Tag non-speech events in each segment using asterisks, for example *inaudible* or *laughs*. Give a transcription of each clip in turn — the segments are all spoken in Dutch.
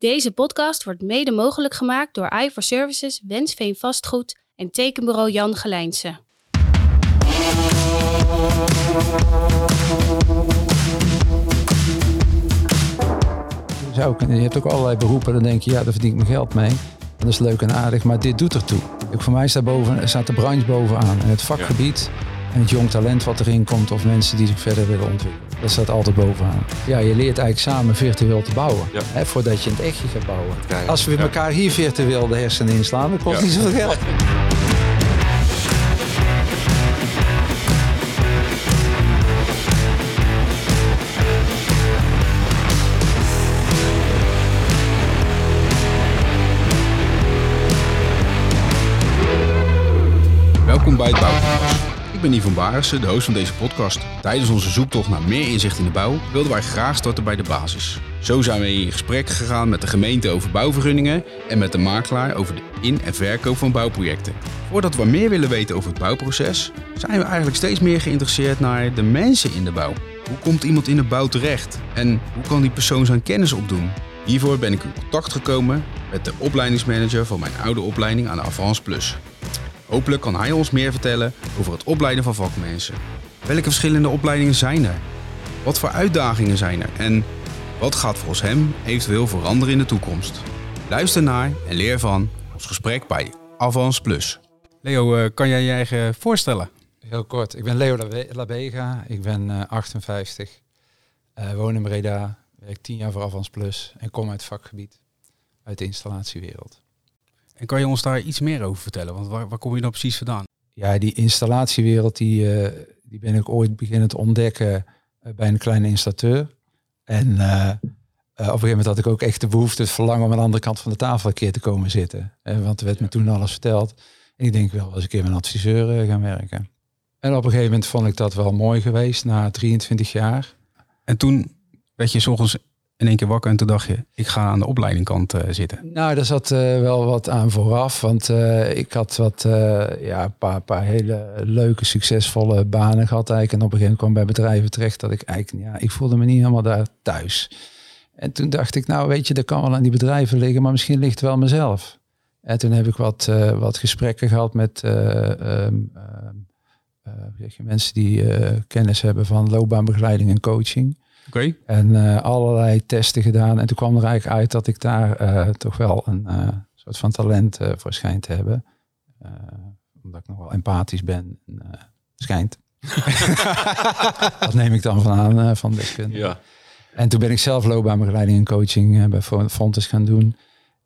Deze podcast wordt mede mogelijk gemaakt door i Services, Wensveen Vastgoed en tekenbureau Jan Gelijnse. Je hebt ook allerlei beroepen, dan denk je, ja, daar verdien ik mijn geld mee. Dat is leuk en aardig, maar dit doet ertoe. Ik, voor mij staat, boven, staat de branche bovenaan. En het vakgebied en het jong talent wat erin komt of mensen die zich verder willen ontwikkelen. Dat staat altijd bovenaan. Ja, je leert eigenlijk samen virtueel te bouwen. Hè, voordat je in het echtje gaat bouwen. Als we elkaar hier virtueel de hersenen inslaan, dan kost niet zoveel geld. Welkom bij het Bouwkompass. Ik ben Yvonne Barissen, de host van deze podcast. Tijdens onze zoektocht naar meer inzicht in de bouw wilden wij graag starten bij de basis. Zo zijn we in gesprek gegaan met de gemeente over bouwvergunningen en met de makelaar over de in- en verkoop van bouwprojecten. Voordat we meer willen weten over het bouwproces, zijn we eigenlijk steeds meer geïnteresseerd naar de mensen in de bouw. Hoe komt iemand in de bouw terecht en hoe kan die persoon zijn kennis opdoen? Hiervoor ben ik in contact gekomen met de opleidingsmanager van mijn oude opleiding aan de Avance Plus. Hopelijk kan hij ons meer vertellen over het opleiden van vakmensen. Welke verschillende opleidingen zijn er? Wat voor uitdagingen zijn er? En wat gaat volgens hem eventueel veranderen in de toekomst? Luister naar en leer van ons gesprek bij Avans Plus. Leo, eh, kan jij je eigen voorstellen? Heel kort, ik ben Leo Labe- Labega, ik ben eh, 58, Eh, woon in Breda, werk 10 jaar voor Avans Plus en kom uit het vakgebied, uit de installatiewereld. En kan je ons daar iets meer over vertellen? Want waar, waar kom je dan precies vandaan? Ja, die installatiewereld die, eh, die ben ik ooit beginnen te ontdekken eh, bij een kleine installateur. En eh, op een gegeven moment had ik ook echt de behoefte, het verlangen om aan de andere kant van de tafel een keer te komen zitten. Eh, want er werd me toen alles verteld. En ik denk wel eens een keer met een adviseur gaan werken. En op een gegeven moment vond ik dat wel mooi geweest, na 23 jaar. En toen werd je 's ochtends in één keer wakker en toen dacht je, ik ga aan de opleidingkant eh, zitten. Nou, daar zat eh, wel wat aan vooraf. Want eh, ik had wat, ja, een paar, hele leuke, succesvolle banen gehad eigenlijk. En op een gegeven moment kwam bij bedrijven terecht dat ik eigenlijk, ja, ik voelde me niet helemaal daar thuis. En toen dacht ik, nou weet je, dat kan wel aan die bedrijven liggen, maar misschien ligt het wel mezelf. En toen heb ik wat, wat gesprekken gehad met je, mensen die kennis hebben van loopbaanbegeleiding en coaching. Oké. En eh, allerlei testen gedaan. En toen kwam er eigenlijk uit dat ik daar eh, toch wel een eh, soort van talent voor schijnt te hebben. Omdat ik nog wel empathisch ben. En, schijnt. *laughs* dat neem ik dan van aan van deskunde. Ja. En toen ben ik zelf loopbaanbegeleiding en coaching bij Fo- Fontes gaan doen.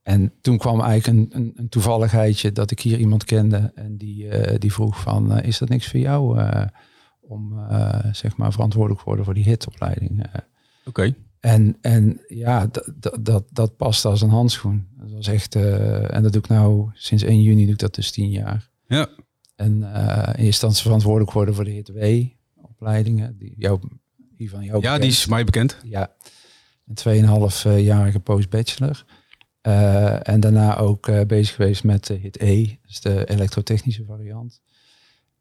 En toen kwam eigenlijk een, een, een toevalligheidje dat ik hier iemand kende. En die, die vroeg van, is dat niks voor jou eh, om eh, zeg maar verantwoordelijk te worden voor die hitopleiding? eh? Oké. En, en ja, dat, dat, dat, past als een handschoen. Dat was echt, eh, en dat doe ik nou sinds 1 juni, doe ik dat dus 10 jaar. Ja. En in eerste instantie verantwoordelijk worden voor de HTW-opleidingen. Die jou, die van jou Ja, die is mij bekend. Ja, een 2,5-jarige postbachelor. En daarna ook bezig geweest met de HIT E, dus de elektrotechnische variant.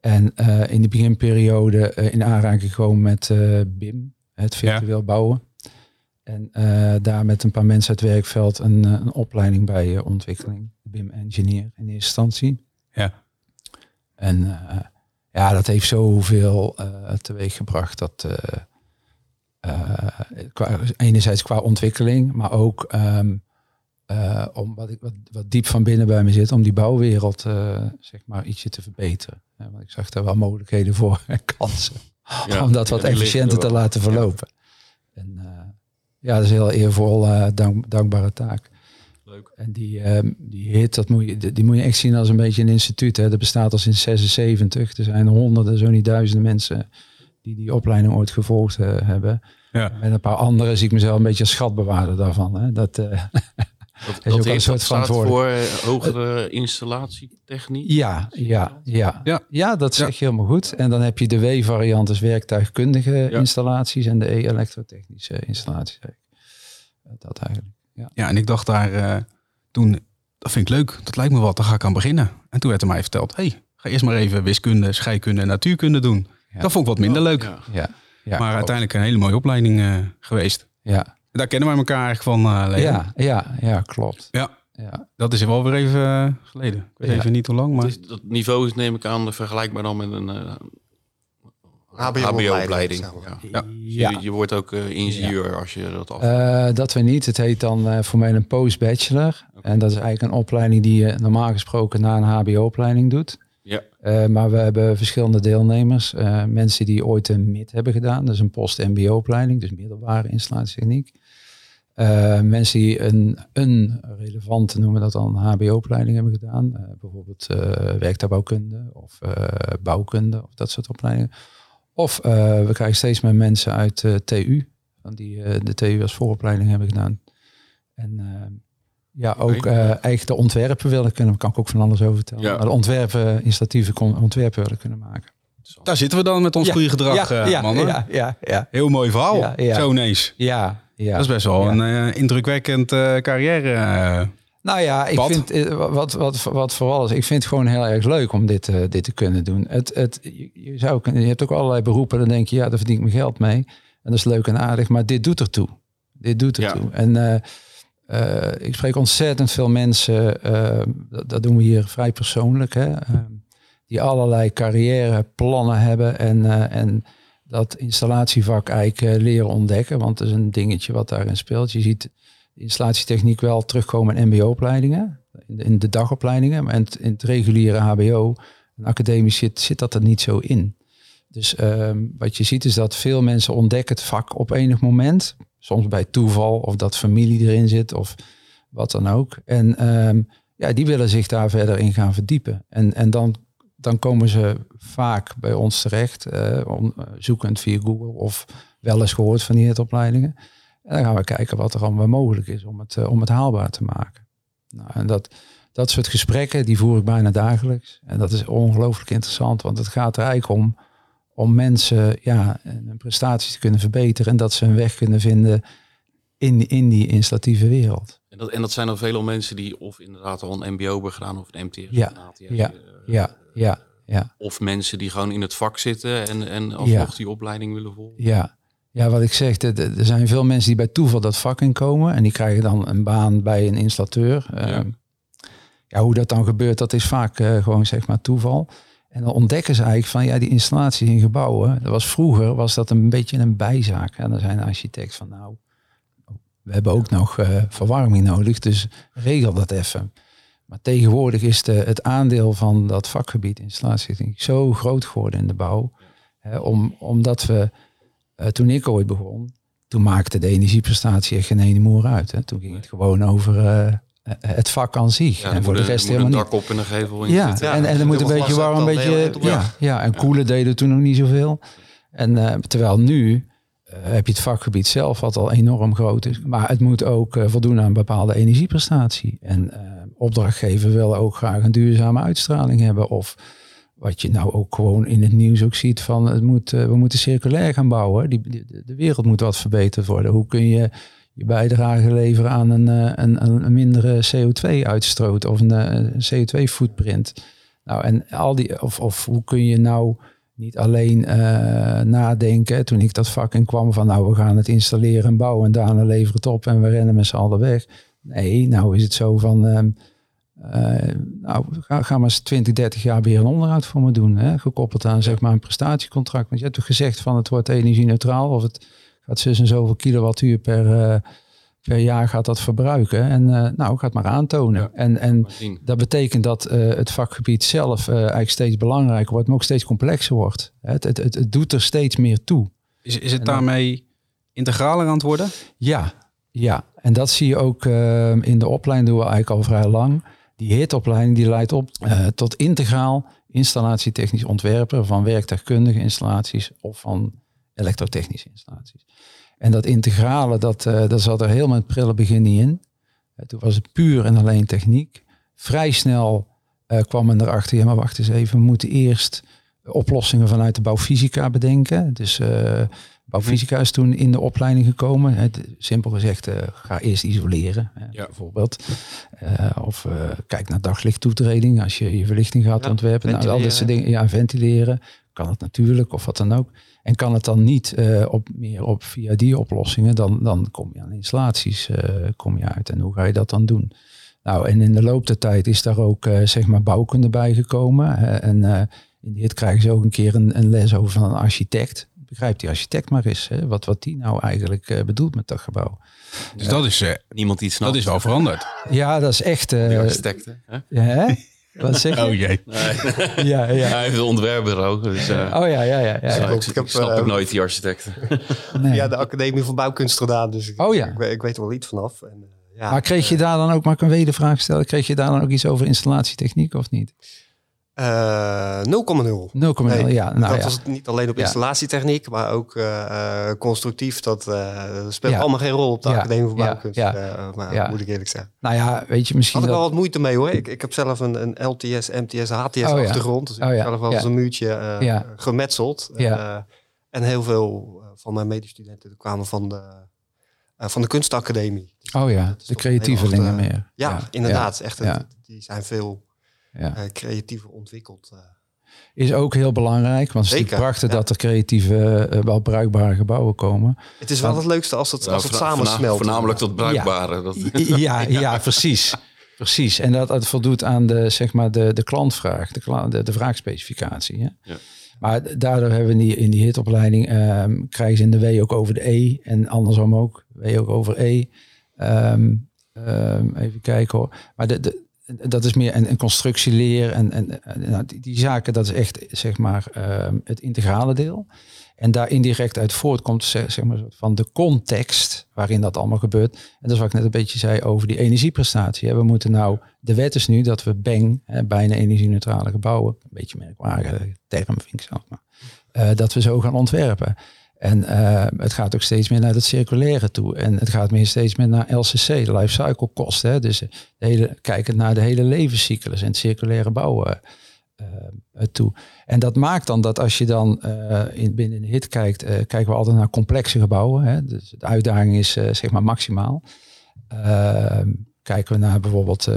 En eh, in de beginperiode eh, in aanraking gekomen met eh, BIM, het virtueel bouwen. En daar met een paar mensen uit het werkveld een, een opleiding bij ontwikkeling. BIM engineer in eerste instantie. Ja. En ja, dat heeft zoveel teweeg gebracht dat qua, enerzijds qua ontwikkeling, maar ook ehm, eh, om wat, ik, wat, wat diep van binnen bij me zit, om die bouwwereld eh, zeg maar ietsje te verbeteren. Ja, want ik zag daar wel mogelijkheden voor *laughs* en kansen Ja, om dat wat efficiënter er te laten verlopen. En eh, ja, dat is een heel eervol, dank, dankbare taak. Leuk. En die, ehm, die hit, dat moet je, die, moet je echt zien als een beetje een instituut. Hè. Dat bestaat al sinds 76. Er zijn honderden, zo niet duizenden mensen die die opleiding ooit gevolgd hebben. Ja. En een paar anderen zie ik mezelf een beetje als schatbewaarder daarvan. Hè. Dat, *laughs* Dat, ook dat, heet, soort staat voor eh, hogere installatietechniek. ja, ja, ja, Ja. ja. dat zeg Ja. je helemaal goed. En dan heb je de W-variant, dus werktuigkundige Ja. installaties. En de E-elektrotechnische installaties. Dat eigenlijk. Ja. Ja, en ik dacht daar eh, toen, dat vind ik leuk, dat lijkt me wat, daar ga ik aan beginnen. En toen werd er mij verteld, hey, ga eerst maar even wiskunde, scheikunde en natuurkunde doen. Ja. Dat vond ik wat minder leuk. Ja. Ja, ja, maar uiteindelijk een hele mooie opleiding eh, geweest. Ja. Daar kennen wij elkaar eigenlijk van, uh. Ja, ja, ja, klopt. Ja. Ja. Dat is wel weer even uh, geleden. Ik weet Ja. even niet hoe lang, maar... Dus dat niveau is neem ik aan vergelijkbaar dan met een eh, HBO-opleiding, maar. Ja. Ja. Je, je wordt ook eh, ingenieur als je dat af. Eh, dat we niet. Het heet dan eh, voor mij een postbachelor. En dat is eigenlijk een opleiding die je normaal gesproken na een HBO-opleiding doet. ja. Eh, maar we hebben verschillende deelnemers. Eh, mensen die ooit een MIT hebben gedaan. Dat is een post-MBO-opleiding, dus middelbare installatietechniek. Eh, mensen die een, een relevante, noemen we dat dan, HBO-opleiding hebben gedaan. Eh, bijvoorbeeld eh werktuigbouwkunde of eh, bouwkunde of dat soort opleidingen. Of eh, we krijgen steeds meer mensen uit eh, TU, van die eh, de TU als vooropleiding hebben gedaan. En ja, ook eh, eigenlijk de ontwerpen willen kunnen, kan ik ook van alles over vertellen. Ja. Maar de ontwerpen, installatieve kon- ontwerpen willen kunnen maken. Daar zitten we dan met ons Ja, goede gedrag, ja, eh, ja, mannen. ja, ja, ja, Heel mooi verhaal. Ja, ja. Zo ineens. ja, ja. Dat is best wel Ja. een eh, indrukwekkend eh, carrière. eh. Nou ja, ik Pad. vind wat, wat, wat vooral is, ik vind het gewoon heel erg leuk om dit, dit te kunnen doen. Het, het, je, zou je hebt ook allerlei beroepen, dan denk je, ja, daar verdien ik mijn geld mee. En dat is leuk en aardig, maar dit doet ertoe. Dit doet Ja. ertoe. En eh, eh, ik spreek ontzettend veel mensen, dat, dat doen we hier vrij persoonlijk, hè, die allerlei carrièreplannen hebben en, en dat installatievak eigenlijk eh, leren ontdekken. Want het is een dingetje wat daarin speelt. Je ziet installatietechniek wel terugkomen in mbo-opleidingen, in de, in de dagopleidingen. Maar in het, in het reguliere hbo en academisch zit, zit dat er niet zo in. Dus ehm, wat je ziet is dat veel mensen ontdekken het vak op enig moment. Soms bij toeval of dat familie erin zit of wat dan ook. En ehm, ja, die willen zich daar verder in gaan verdiepen. En, en dan, dan komen ze vaak bij ons terecht, eh, om, eh, zoekend via Google of wel eens gehoord van die opleidingen. En dan gaan we kijken wat er allemaal mogelijk is om het, eh, om het haalbaar te maken. Nou, en dat, dat soort gesprekken, die voer ik bijna dagelijks. En dat is ongelooflijk interessant, want het gaat er eigenlijk om, om mensen ja, hun prestaties te kunnen verbeteren en dat ze een weg kunnen vinden in, in die installatieve wereld. En, dat, en dat zijn dan veel mensen die of inderdaad al een MBO hebben gedaan of een MTS Ja, ja, Ja, ja, ja. Of mensen die gewoon in het vak zitten en, en alsnog die opleiding willen volgen. Ja, ja wat ik zeg, er- zijn veel mensen die bij toeval dat vak inkomen en die krijgen dan een baan bij een installateur. Ja. ja, hoe dat dan gebeurt, dat is vaak eh, gewoon zeg maar toeval. En dan ontdekken ze eigenlijk van ja, die installatie in gebouwen, dat was vroeger was dat een beetje een bijzaak. En dan zijn de architect van nou, we hebben ook nog eh, verwarming nodig, dus regel dat even. Maar tegenwoordig is de, het aandeel van dat vakgebied installatietechniek zo groot geworden in de bouw. Hè, om, omdat we, eh, toen ik ooit begon, toen maakte de energieprestatie echt geen ene moer uit. Hè. Toen ging het gewoon over eh, het vak aan zich. Ja, en voor de rest helemaal een niet. dak op en een gevel in Ja, zitten. en, en er moet een beetje warm, een beetje. Ja, ja, en koelen deden toen nog niet zoveel. En eh, terwijl nu eh, heb je het vakgebied zelf, wat al enorm groot is. Maar het moet ook eh, voldoen aan een bepaalde energieprestatie. En eh opdrachtgever wil ook graag een duurzame uitstraling hebben. Of wat je nou ook gewoon in het nieuws ook ziet van het moet, eh, we moeten circulair gaan bouwen. Die, de wereld moet wat verbeterd worden. Hoe kun je je bijdrage leveren aan een, eh, een, een, mindere CO2-uitstoot of een, eh, een CO2-footprint? Nou, en al die, of, of hoe kun je nou niet alleen nadenken, toen ik dat vak in kwam, van nou, we gaan het installeren en bouwen en daarna leveren het op en we rennen met z'n allen weg. Nee, nou is het zo van, ehm, eh, nou, ga, ga maar eens 20, 30 jaar weer een onderhoud voor me doen. Hè? Gekoppeld aan zeg maar een prestatiecontract. Want je hebt toch gezegd van het wordt energie-neutraal of het gaat zus en zoveel kilowattuur per, eh, per jaar gaat dat verbruiken. En eh, nou, ga het maar aantonen. Ja. En, en dat betekent dat eh, het vakgebied zelf eh, eigenlijk steeds belangrijker wordt, maar ook steeds complexer wordt. Het, het, het, het doet er steeds meer toe. Is, is het daarmee integraler aan het worden? Ja, ja. En dat zie je ook eh, in de opleiding, doen we eigenlijk al vrij lang. Die HIT-opleiding die leidt op eh, tot integraal installatietechnisch ontwerpen van werktuigkundige installaties of van elektrotechnische installaties. En dat integrale, dat, eh, dat zat er helemaal in het prille begin niet in. Eh, toen was het puur en alleen techniek. Vrij snel eh, kwam men erachter, ja maar wacht eens even, we moeten eerst oplossingen vanuit de bouwfysica bedenken. Dus eh, bouwfysica is toen in de opleiding gekomen. Het, simpel gezegd, eh, ga eerst isoleren, hè, Ja. bijvoorbeeld. Eh, of eh, kijk naar daglichttoetreding als je je verlichting gaat Ja, ontwerpen. Nou, al dit soort dingen. Ja, ventileren. kan het natuurlijk of wat dan ook. En kan het dan niet uh, op, meer op via die oplossingen, dan, dan kom je aan installaties uh, kom je uit. En hoe ga je dat dan doen? Nou, en in de loop der tijd is daar ook uh, zeg maar bouwkunde bij gekomen. en in dit krijgen ze ook een keer een, een les over van een architect. Begrijpt die architect maar eens hè, wat, wat die nou eigenlijk bedoelt met dat gebouw. Dus dat is, Niemand die snapt. dat is wel veranderd. Ja, dat is echt... architecten. *laughs* Hè? Wat zeg je? Oh jee. Nee. *laughs* Ja, ja. Hij heeft een ontwerpbureau. Dus, uh, oh ja, ja, ja. ja, dus ja. ik, Ik heb, ik snap eh, ook nooit die architecten. Nee. Ja, de Academie van Bouwkunst gedaan. Dus ik, Oh ja. ik, weet- ik weet er wel iets vanaf. En, eh, ja, Maar kreeg je daar dan ook, mag ik een wedervraag stellen, kreeg je daar dan ook iets over installatietechniek of niet? 0,0, eh, 0,0. Nee, ja. Nou dat ja. was het niet alleen op Ja. installatietechniek, maar ook eh, eh, constructief. Dat eh, speelt Ja. allemaal geen rol op de. Academie Ja. Bouwkunst. Ja. maar moet ik eerlijk zeggen. Nou ja, weet je, misschien Had ik wel wat moeite mee hoor. Ik, ik heb zelf een, een LTS, MTS, HTS Oh achtergrond. Dus ik Oh heb zelf wel eens een muurtje gemetseld. En heel veel van mijn medestudenten kwamen van de, van de kunstacademie. Dus Oh ja, de creatievelingen achter- meer. Ja, inderdaad. Echt, een-. Die zijn veel Ja. eh, creatiever ontwikkeld. eh. Is ook heel belangrijk, want het is prachtig ja. dat er creatieve, eh, wel bruikbare gebouwen komen. Het is wel het leukste als het, als het Voorna- samen voorna- smelt. Voornamelijk tot bruikbare. Dat, *laughs* Ja, ja, precies. Precies. En dat het voldoet aan de, zeg maar de, de klantvraag, de, kla- de, de vraagspecificatie. Hè? Ja. Maar daardoor hebben we in die, in die hitopleiding, ehm, krijgen ze in de W ook over de E en andersom ook, W ook over E. Ehm, ehm, even kijken hoor. Maar de, de, dat is meer een, een constructieleer en, en, nou, die, zaken, dat is echt zeg maar ehm, het integrale deel. En daar indirect uit voortkomt zeg, maar, van de context waarin dat allemaal gebeurt. En dat is wat ik net een beetje zei over die energieprestatie. We moeten nou, de wet is nu dat we BENG, hè, bijna energie-neutrale gebouwen, een beetje merkwaardige term vind ik zelf, maar, eh, dat we zo gaan ontwerpen. En eh, het gaat ook steeds meer naar het circulaire toe. En het gaat meer steeds meer naar LCC, de life cycle kosten. Hè? Dus de hele, kijkend naar de hele levenscyclus en circulaire bouwen eh, eh, toe. En dat maakt dan dat als je dan eh, in, binnen de hit kijkt, eh, kijken we altijd naar complexe gebouwen. Hè? Dus de uitdaging is eh, zeg maar maximaal. Kijken we naar bijvoorbeeld, eh,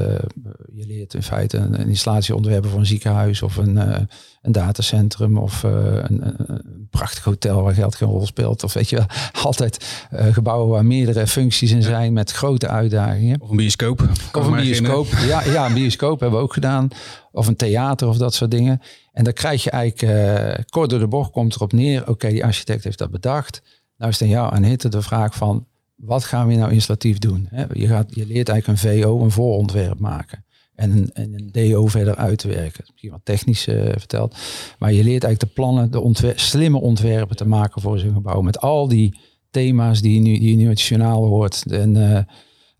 je leert in feite een, een installatie ontwerpen voor een ziekenhuis of een, eh, een datacentrum of eh, een, een, prachtig hotel waar geld geen rol speelt. Of weet je wel, *laughs* altijd gebouwen waar meerdere functies in zijn met grote uitdagingen. Of een bioscoop. Of een bioscoop. Ja, ja, een bioscoop hebben we ook gedaan. Of een theater of dat soort dingen. En dan krijg je eigenlijk kort door de bocht komt erop neer. Oké, die architect heeft dat bedacht. Nou is dan jou aan hitte de vraag van wat gaan we nou installatief doen? Je, gaat, je leert eigenlijk een VO, een voorontwerp maken. En een, en een DO verder uit te werken. Misschien wat technisch eh, verteld. Maar je leert eigenlijk de plannen, de ontwer- slimme ontwerpen te maken voor zo'n gebouw. Met al die thema's die je nu, die je nu het journaal hoort. En,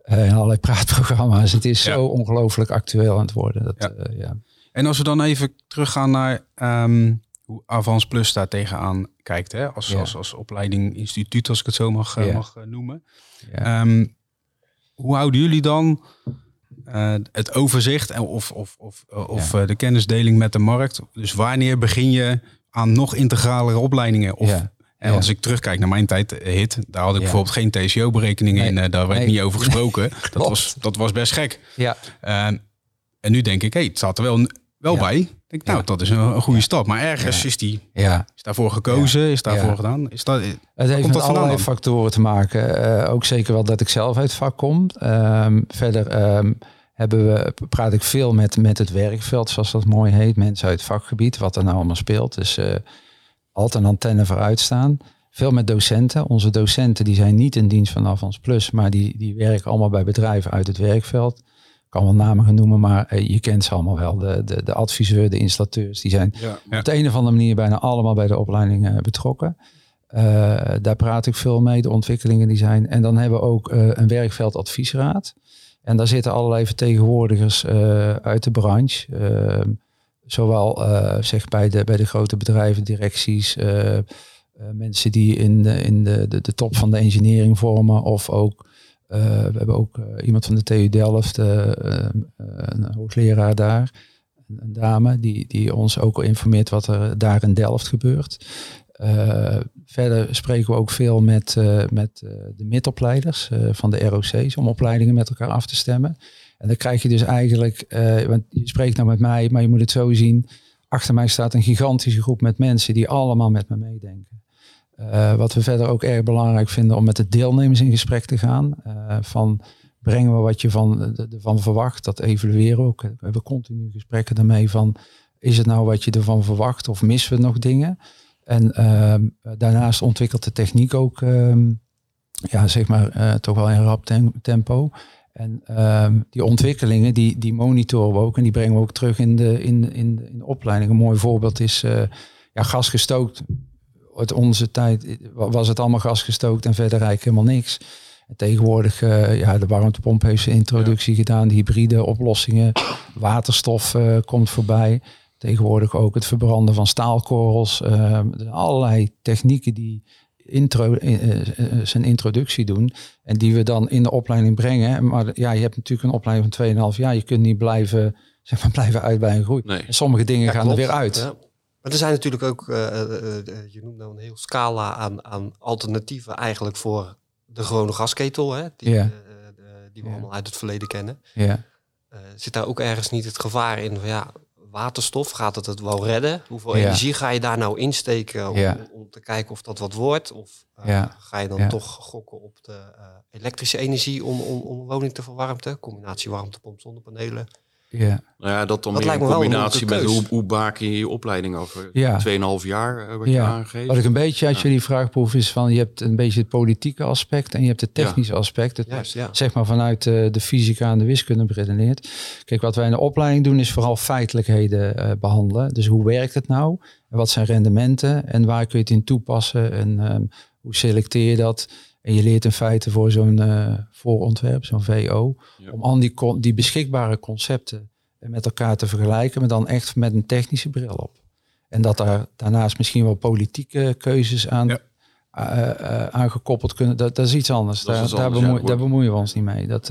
en allerlei *laughs* praatprogramma's. Het is Ja. zo ongelooflijk actueel aan het worden. Dat, Ja. ja. En als we dan even teruggaan naar ehm, hoe Avans Plus daar tegenaan kijkt. Hè? Als, Ja. als, als opleiding instituut, als ik het zo mag, eh, Ja. mag eh, noemen. Ja. Ehm, hoe houden jullie dan eh, het overzicht en of, of, of, of de kennisdeling met de markt? Dus wanneer begin je aan nog integralere opleidingen? Of. En als ik terugkijk naar mijn tijd, HIT, daar had ik bijvoorbeeld geen TCO-berekeningen Nee. in. daar werd Nee. niet over gesproken. *laughs* dat, was, dat was best gek. ja. Ehm, en nu denk ik, hé, het staat er wel, wel bij. Ik denk, nou, dat is een, een goede stap. Maar ergens is die ja. is daarvoor gekozen, is daarvoor gedaan. Is dat, Het komt heeft met allerlei factoren te maken. Eh, ook zeker wel dat ik zelf uit het vak kom. Ehm, verder ehm, hebben we, praat ik veel met, met het werkveld, zoals dat mooi heet. Mensen uit het vakgebied, wat er nou allemaal speelt. Dus eh, altijd een antenne vooruit staan. Veel met docenten. Onze docenten die zijn niet in dienst van Avans Plus, maar die, die werken allemaal bij bedrijven uit het werkveld. Ik kan wel namen gaan noemen, maar eh, je kent ze allemaal wel. De, de, de adviseur, de installateurs, die zijn Ja. op de een of andere manier bijna allemaal bij de opleiding eh, betrokken. Eh, daar praat ik veel mee, de ontwikkelingen die zijn. En dan hebben we ook een werkveldadviesraad. En daar zitten allerlei vertegenwoordigers uit de branche. Eh, zowel zeg bij, de, bij de grote bedrijven, directies, mensen die in, de, in de, de, de top van de engineering vormen. Of ook, eh, we hebben ook eh, iemand van de TU Delft, eh, een hoogleraar daar een, dame die, die ons ook al informeert wat er daar in Delft gebeurt. Verder spreken we ook veel met, met de midopleiders van de ROC's om opleidingen met elkaar af te stemmen. En dan krijg je dus eigenlijk, want je spreekt nou met mij, maar je moet het zo zien. achter mij staat een gigantische groep met mensen die allemaal met me meedenken. Uh, wat we verder ook erg belangrijk vinden om met de deelnemers in gesprek te gaan. Uh, van brengen we wat je van, ervan verwacht, dat evalueren ook. We hebben continu gesprekken daarmee van is het nou wat je ervan verwacht of missen we nog dingen? En uh, daarnaast ontwikkelt de techniek ook, ehm, ja, zeg maar, toch wel in rap tempo. En um, die ontwikkelingen, die, die monitoren we ook en die brengen we ook terug in de, in, in, in de opleiding. Een mooi voorbeeld is ja, gasgestookt. Uit onze tijd was het allemaal gasgestookt en verder eigenlijk helemaal niks. En tegenwoordig, uh, ja, de warmtepomp heeft zijn introductie ja. gedaan, de hybride oplossingen, waterstof uh, komt voorbij. Tegenwoordig ook het verbranden van staalkorrels. Uh, allerlei technieken die intro, uh, zijn introductie doen. En die we dan in de opleiding brengen. Maar ja, je hebt natuurlijk een opleiding van 2,5 jaar. Je kunt niet blijven, *laughs* zeg maar, blijven uitbreiden groeien. Nee. En sommige dingen ja, gaan klopt. er weer uit. Ja. Maar er zijn natuurlijk ook, uh, je noemt nou een heel scala aan, aan alternatieven eigenlijk voor de gewone gasketel. Hè, die, yeah. die we allemaal uit het verleden kennen. Zit daar ook ergens niet het gevaar in van ja, waterstof? Gaat het het wel redden? Hoeveel ja. energie ga je daar nou insteken om, ja. om, te kijken of dat wat wordt? Of uh, ja. ga je dan toch gokken op de uh, elektrische energie om, om, om woning te verwarmten? Combinatie warmtepomp, zonnepanelen. Ja. Nou ja, dat dan dat in combinatie met hoe, hoe baak je je opleiding over ja. 2,5 jaar uh, wat je aangeeft. Wat ik een beetje uit jullie vraag proef is van je hebt een beetje het politieke aspect en je hebt het technische aspect. Het, Juist. Zeg maar vanuit uh, de fysica en de wiskunde beredeneerd. Kijk, wat wij in de opleiding doen is vooral feitelijkheden uh, behandelen. Dus hoe werkt het nou? En wat zijn rendementen? En waar kun je het in toepassen? En um, hoe selecteer je dat? En je leert in feite voor zo'n uh, voorontwerp, zo'n VO, ja. om al die, die beschikbare concepten met elkaar te vergelijken, maar dan echt met een technische bril op. En dat daar daarnaast misschien wel politieke keuzes aan, ja. uh, uh, aangekoppeld kunnen, dat, dat is iets anders. Dat daar, is daar, bemoeien we ons niet mee. Dat,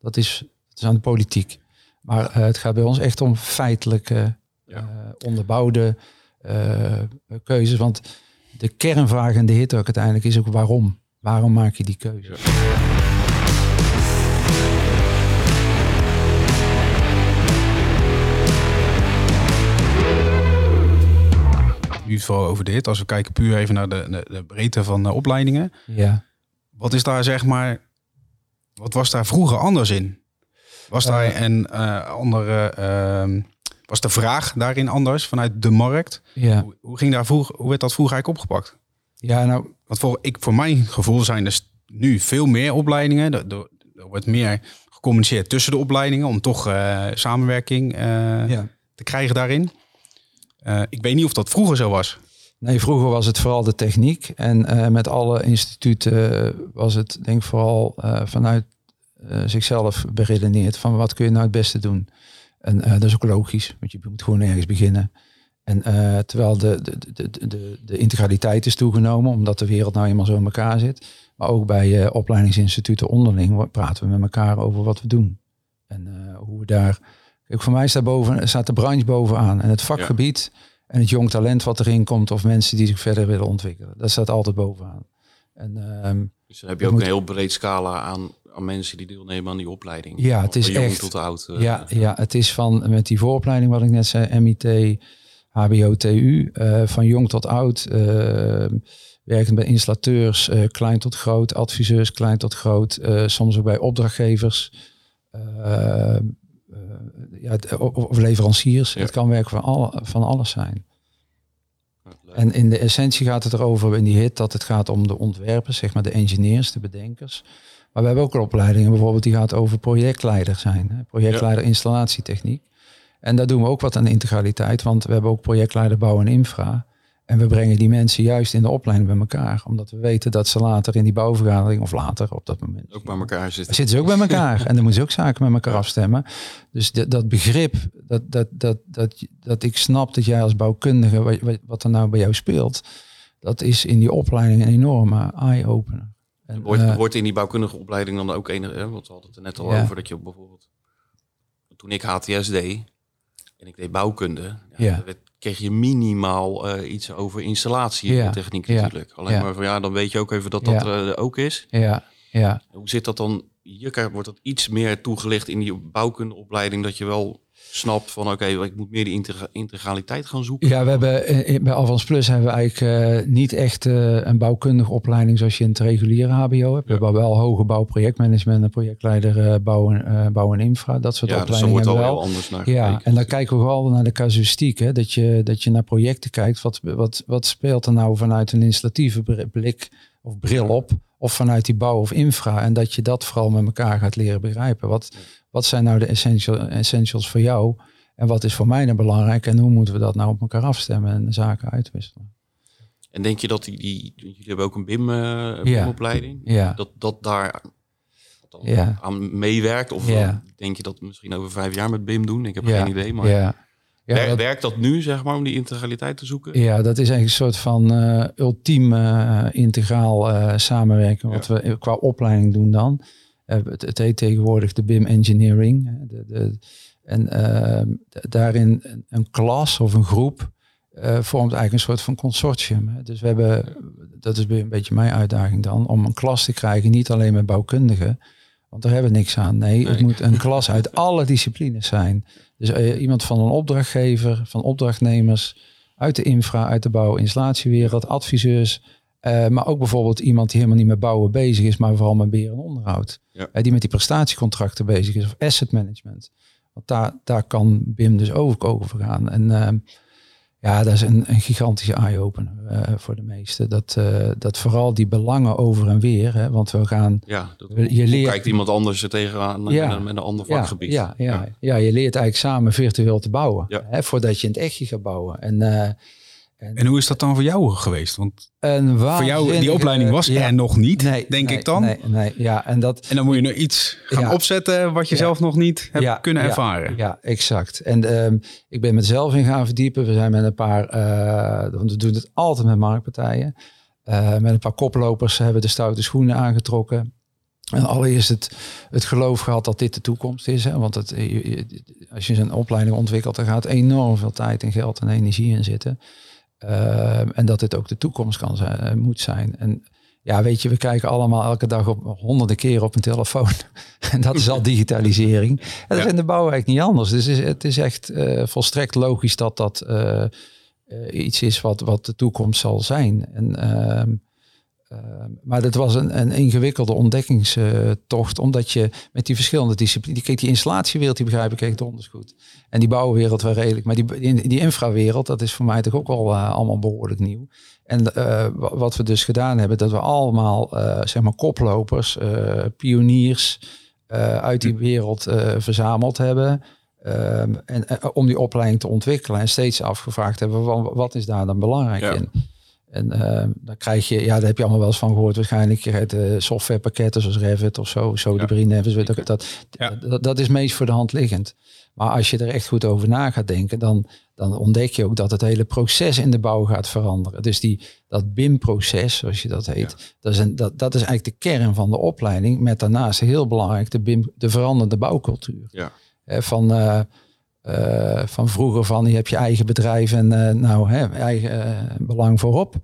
dat, is, dat is aan de politiek. Maar het gaat bij ons echt om feitelijke, onderbouwde keuzes. Want de kernvraag in de hit ook uiteindelijk is ook waarom. Waarom maak je die keuze? Nu het vooral over dit. Als we kijken puur even naar de, de, de breedte van de opleidingen. Ja. Wat is daar zeg maar... Wat was daar vroeger anders in? Was daar Uh, een uh, andere... ehm, was de vraag daarin anders vanuit de markt? Ja. Hoe, hoe ging daar vroeg, hoe werd dat vroeger eigenlijk opgepakt? Ja, nou, Want voor, ik, voor mijn gevoel zijn er nu veel meer opleidingen. Er, er, er wordt meer gecommuniceerd tussen de opleidingen om toch uh, samenwerking uh, ja. te krijgen daarin. Uh, ik weet niet of dat vroeger zo was. Nee, vroeger was het vooral de techniek. En met alle instituten was het denk ik vooral vanuit zichzelf beredeneerd. Van wat kun je nou het beste doen? En dat is ook logisch, want je moet gewoon ergens beginnen. En terwijl de, de, de, de, de integraliteit is toegenomen, omdat de wereld nou eenmaal zo in elkaar zit. Maar ook bij opleidingsinstituten onderling praten we met elkaar over wat we doen. En hoe we daar Kijk, voor mij staat, boven, staat de branche bovenaan. En het vakgebied ja. en het jong talent wat erin komt. Of mensen die zich verder willen ontwikkelen. Dat staat altijd bovenaan. En, um, dus dan heb je ook moet... een heel breed scala aan, aan mensen die deelnemen aan die opleiding. Ja, het is van jong echt. tot oud. Uh, ja, ja, het is van met die vooropleiding wat ik net zei. MIT, HBO, TU. Uh, van jong tot oud. Uh, werkend bij installateurs. klein tot groot. Adviseurs, klein tot groot. soms ook bij opdrachtgevers. Ja, of leveranciers. Ja. Het kan werk van, alle, van alles zijn. En in de essentie gaat het erover in die hit dat het gaat om de ontwerpers, zeg maar de engineers, de bedenkers. Maar we hebben ook opleidingen bijvoorbeeld die gaat over projectleider zijn. Hè? Projectleider ja. installatietechniek. En daar doen we ook wat aan integraliteit, want we hebben ook projectleider bouw en infra. En we brengen die mensen juist in de opleiding bij elkaar. Omdat we weten dat ze later in die bouwvergadering, of later op dat moment. Ook bij elkaar zitten. Zitten ze ook bij elkaar. en dan moeten ze ook zaken met elkaar afstemmen. Dus dat, dat begrip, dat, dat, dat, dat, dat ik snap dat jij als bouwkundige, wat, wat er nou bij jou speelt. Dat is in die opleiding een enorme eye-opener. En, wordt, uh, wordt in die bouwkundige opleiding dan ook enig, hè, want we hadden het er net al ja. over, dat je bijvoorbeeld, toen ik HTS deed, en ik deed bouwkunde, ja, werd kreeg je minimaal uh, iets over installatie ja, techniek natuurlijk. Alleen maar van ja, dan weet je ook even dat dat er ook is. Ja, ja. Hoe zit dat dan? Hier wordt dat iets meer toegelicht in die bouwkundeopleiding dat je wel snapt van oké, ik moet meer die integraliteit gaan zoeken? Ja, we hebben bij Avans Plus hebben we eigenlijk niet echt een bouwkundige opleiding zoals je in het reguliere HBO hebt. We hebben wel hoge bouw, projectmanagement en projectleider bouw, en, bouw en infra. Dat soort ja, opleidingen. Dus wordt wel anders naar Ja, en dan kijken we vooral naar de casuïstiek. Hè? Dat, je, dat je naar projecten kijkt. Wat, wat, wat speelt er nou vanuit een installatieve blik of bril op? Of vanuit die bouw of infra. En dat je dat vooral met elkaar gaat leren begrijpen. Wat, wat zijn nou de essential, essentials voor jou? En wat is voor mij dan belangrijk? En hoe moeten we dat nou op elkaar afstemmen en zaken uitwisselen? En denk je dat die, die jullie hebben ook een BIM, uh, BIM opleiding? Ja. Dat, dat daar ja. aan meewerkt? Of ja. denk je dat misschien over vijf jaar met BIM doen? Ik heb geen idee. Maar ja. Ja, Werkt dat nu, zeg maar, om die integraliteit te zoeken? Ja, dat is eigenlijk een soort van uh, ultiem uh, integraal samenwerken. Wat we qua opleiding doen dan. Het, het, heet tegenwoordig de BIM Engineering. De, de, en ehm, daarin een, klas of een groep vormt eigenlijk een soort van consortium. Dus we hebben, dat is een beetje mijn uitdaging dan, om een klas te krijgen, niet alleen met bouwkundigen, want daar hebben we niks aan. Nee, nee. het moet een klas uit alle disciplines zijn. Dus uh, iemand van een opdrachtgever, van opdrachtnemers, uit de infra, uit de bouw- installatiewereld, adviseurs. Uh, maar ook bijvoorbeeld iemand die helemaal niet met bouwen bezig is, maar vooral met beheer en onderhoud. Ja. Uh, die met die prestatiecontracten bezig is of asset management. Want daar, daar kan BIM dus ook over gaan. En ehm, ja, dat is een, een gigantische eye-opener uh, voor de meesten. Dat, dat vooral die belangen over en weer, hè, want we gaan... Ja, dat, je leert, kijkt iemand anders er tegenaan ja, met, een, met een ander vakgebied. Ja, ja, ja, ja. je leert eigenlijk samen virtueel te bouwen, hè, voordat je in het echtje gaat bouwen. En en, hoe is dat dan voor jou geweest? Want voor jou, die opleiding was er nog niet, nee, denk nee, ik dan. Nee, nee, ja, en, dat, en dan moet je nu iets gaan opzetten wat je zelf nog niet hebt kunnen ervaren. Ja, exact. En um, ik ben mezelf in gaan verdiepen. We zijn met een paar, uh, want we doen het altijd met marktpartijen. Uh, met een paar koplopers hebben de stoute schoenen aangetrokken. En allereerst het, het geloof gehad dat dit de toekomst is. Hè? Want het, als je een opleiding ontwikkelt, dan gaat enorm veel tijd en geld en energie in zitten. Uh, en dat dit ook de toekomst kan zijn, uh, moet zijn. En ja, weet je, we kijken allemaal elke dag op honderden keer op een telefoon. *laughs* en dat is al digitalisering. En dat is in de bouw eigenlijk niet anders. Dus het is, het is echt uh, volstrekt logisch dat dat iets is wat, wat de toekomst zal zijn. En ehm, Ehm, maar dat was een, een ingewikkelde ontdekkingstocht, omdat je met die verschillende disciplines, kijk, die installatiewereld, die begrijp ik echt donders goed. En die bouwwereld wel redelijk, maar die, die, die infrawereld, dat is voor mij toch ook wel uh, allemaal behoorlijk nieuw. En uh, wat we dus gedaan hebben, dat we allemaal, uh, zeg maar, koplopers, pioniers uit die wereld verzameld hebben. Um, en, om die opleiding te ontwikkelen en steeds afgevraagd hebben, wat is daar dan belangrijk ja. in? En uh, dan krijg je, ja, daar heb je allemaal wel eens van gehoord waarschijnlijk. Je hebt uh, softwarepakketten zoals Revit of zo, zo ja. de dat, dat, ja. dat, dat, is meest voor de hand liggend. Maar als je er echt goed over na gaat denken, dan, dan ontdek je ook dat het hele proces in de bouw gaat veranderen. Dus die, dat BIM-proces, zoals je dat heet, dat, is een, dat, dat is eigenlijk de kern van de opleiding. Met daarnaast heel belangrijk de, BIM, de veranderde bouwcultuur. Ja. van... Uh, uh, van vroeger van je hebt je eigen bedrijf en uh, nou hè, eigen uh, belang voorop.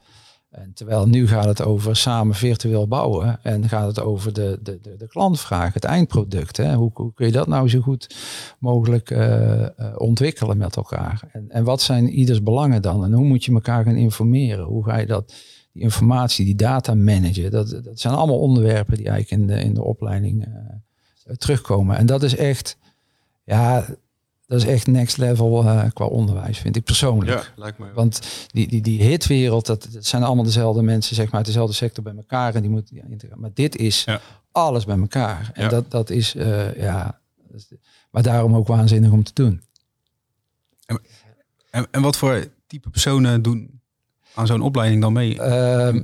En terwijl nu gaat het over samen virtueel bouwen en gaat het over de, de, de, de klantvraag, het eindproduct. Hè? Hoe, hoe kun je dat nou zo goed mogelijk ontwikkelen met elkaar? En, en wat zijn ieders belangen dan? En hoe moet je elkaar gaan informeren? Hoe ga je dat, die informatie, die data managen? Dat, dat zijn allemaal onderwerpen die eigenlijk in de, in de opleiding terugkomen. En dat is echt, ja, dat is echt next level uh, qua onderwijs, vind ik persoonlijk. Ja, lijkt me. Want die, die, die hitwereld, dat, dat zijn allemaal dezelfde mensen, zeg maar, uit dezelfde sector bij elkaar. En die moeten ja, integreren. Maar dit is ja. alles bij elkaar. En dat, dat is, uh, ja, maar daarom ook waanzinnig om te doen. En, en, en wat voor type personen doen aan zo'n opleiding dan mee? Uh,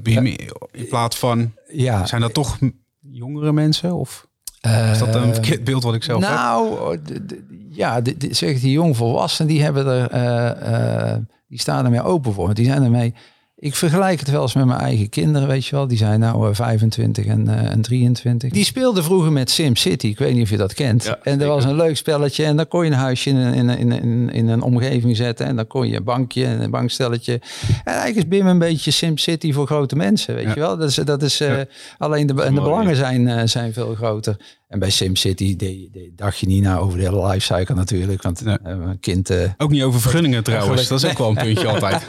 in plaats van, ja, zijn dat toch jongere mensen? Of? Is dat een verkeerd beeld wat ik zelf nou, heb? Nou, ja, zeg die jongvolwassenen, die hebben er, uh, uh, die staan ermee open voor. Die zijn ermee. Ik vergelijk het wel eens met mijn eigen kinderen, weet je wel. Die zijn nou 25 en, uh, en 23. Die speelden vroeger met SimCity. Ik weet niet of je dat kent. Ja, en er was een leuk spelletje. En dan kon je een huisje in een, in, in, in, in een omgeving zetten. En dan kon je een bankje en een bankstelletje. En eigenlijk is BIM een beetje SimCity voor grote mensen, weet ja. je wel. Dat is, dat is ja. alleen de, en de belangen zijn, zijn veel groter. En bij SimCity de, de, dacht je niet na over de hele lifecycle natuurlijk. Want Nee. eh, een kind... eh, Ook niet over vergunningen trouwens. Dat is ook wel een puntje *laughs* altijd.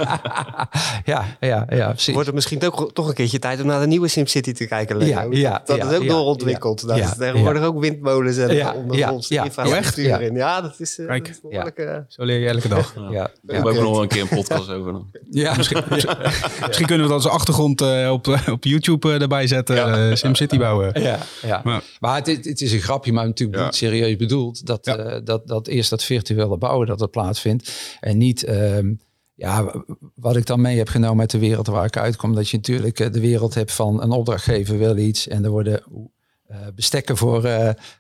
ja, ja, ja, precies. Wordt het misschien ook toch een keertje tijd om naar de nieuwe SimCity te kijken? Leo? Ja, ja, dat ja, is ook ja, doorontwikkeld. ja, Daar ja, is tegenwoordig ook windmolens en Ja, ondergronds ja, ja. infrastructuur Oh, echt? in. Ja, dat is, eh, Kijk. dat is eh, Zo leer je elke dag. ja, Daar ja. hebben we ook nog wel een keer een podcast over. Dan. ja, *laughs* Misschien, misschien kunnen we dat als achtergrond eh, op, op YouTube eh, erbij zetten. eh, SimCity bouwen. Ja, ja. Maar- Maar, het, is- het is een grapje, maar natuurlijk Ja. niet serieus bedoeld. Dat, Ja. eh, dat, dat eerst dat virtuele bouwen dat het plaatsvindt. En niet, ehm, ja, wat ik dan mee heb genomen uit de wereld waar ik uitkom. Dat je natuurlijk eh, de wereld hebt van een opdrachtgever wil iets. En er worden eh, bestekken voor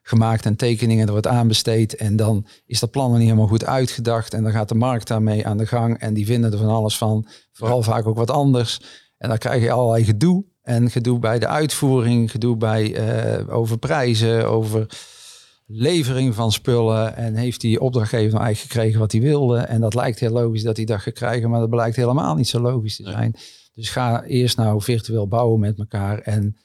gemaakt en tekeningen. Er wordt aanbesteed. En dan is dat plan nog niet helemaal goed uitgedacht. En dan gaat de markt daarmee aan de gang. En die vinden er van alles van. Vooral vaak ook wat anders. En dan krijg je allerlei gedoe. En gedoe bij de uitvoering, gedoe bij eh, over prijzen, over levering van spullen. En heeft die opdrachtgever nou eigenlijk gekregen wat hij wilde. En dat lijkt heel logisch dat hij dat gaat krijgen, maar dat blijkt helemaal niet zo logisch te Nee. zijn. Dus ga eerst nou virtueel bouwen met elkaar. En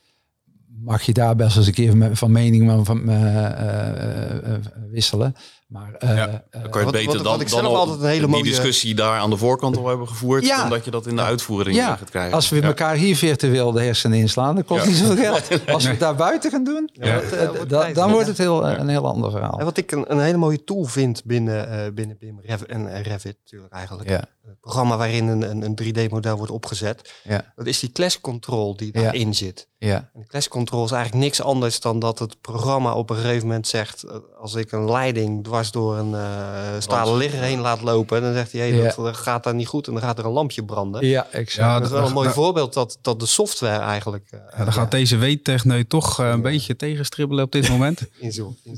mag je daar best eens een keer van mening van, van eh, eh, wisselen. Maar eh, Ja, eh, Dan kan je Wat- het beter wat- dan, wat ik dan zelf al altijd een hele die mooie- discussie daar aan de voorkant al hebben gevoerd. Ja. Dan dat je dat in de uitvoering Ja. gaat krijgen. Als we Ja. elkaar hier virtueel de hersenen inslaan, dan kost Ja. niet zoveel geld. *laughs* Als we het daar buiten gaan doen, Ja. dat, eh, dan wordt het heel, een heel ander verhaal. En wat ik een, een hele mooie tool vind binnen, eh, binnen BIM Rev- en Revit natuurlijk eigenlijk. Programma waarin een, een, een 3D-model wordt opgezet. ja, Dat is die clash control die Ja. daarin zit. ja, En clash control is eigenlijk niks anders dan dat het programma op een gegeven moment zegt... eh, als ik een leiding dwars door een eh stalen ligger heen laat lopen... dan zegt hij, hey, dat gaat daar niet goed en dan gaat er een lampje branden. ja, exact. Ja, dat is wel een dat- mooi dat- voorbeeld dat, dat de software eigenlijk eh, Ja, dan gaat deze weettechneut toch een beetje tegenstribbelen op dit *laughs* moment.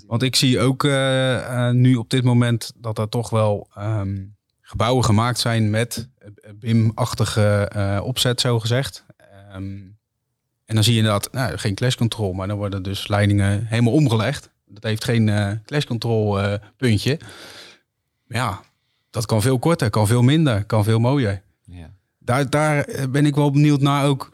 Want ik zie ook nu op dit moment dat er toch wel ehm, gebouwen gemaakt zijn met BIM-achtige eh, opzet, zo gezegd. Ehm, en dan zie je inderdaad nou, geen clash control, maar dan worden dus leidingen helemaal omgelegd. Dat heeft geen eh clash control eh, puntje. Maar ja, dat kan veel korter, kan veel minder, kan veel mooier. Ja. Daar, daar ben ik wel benieuwd naar ook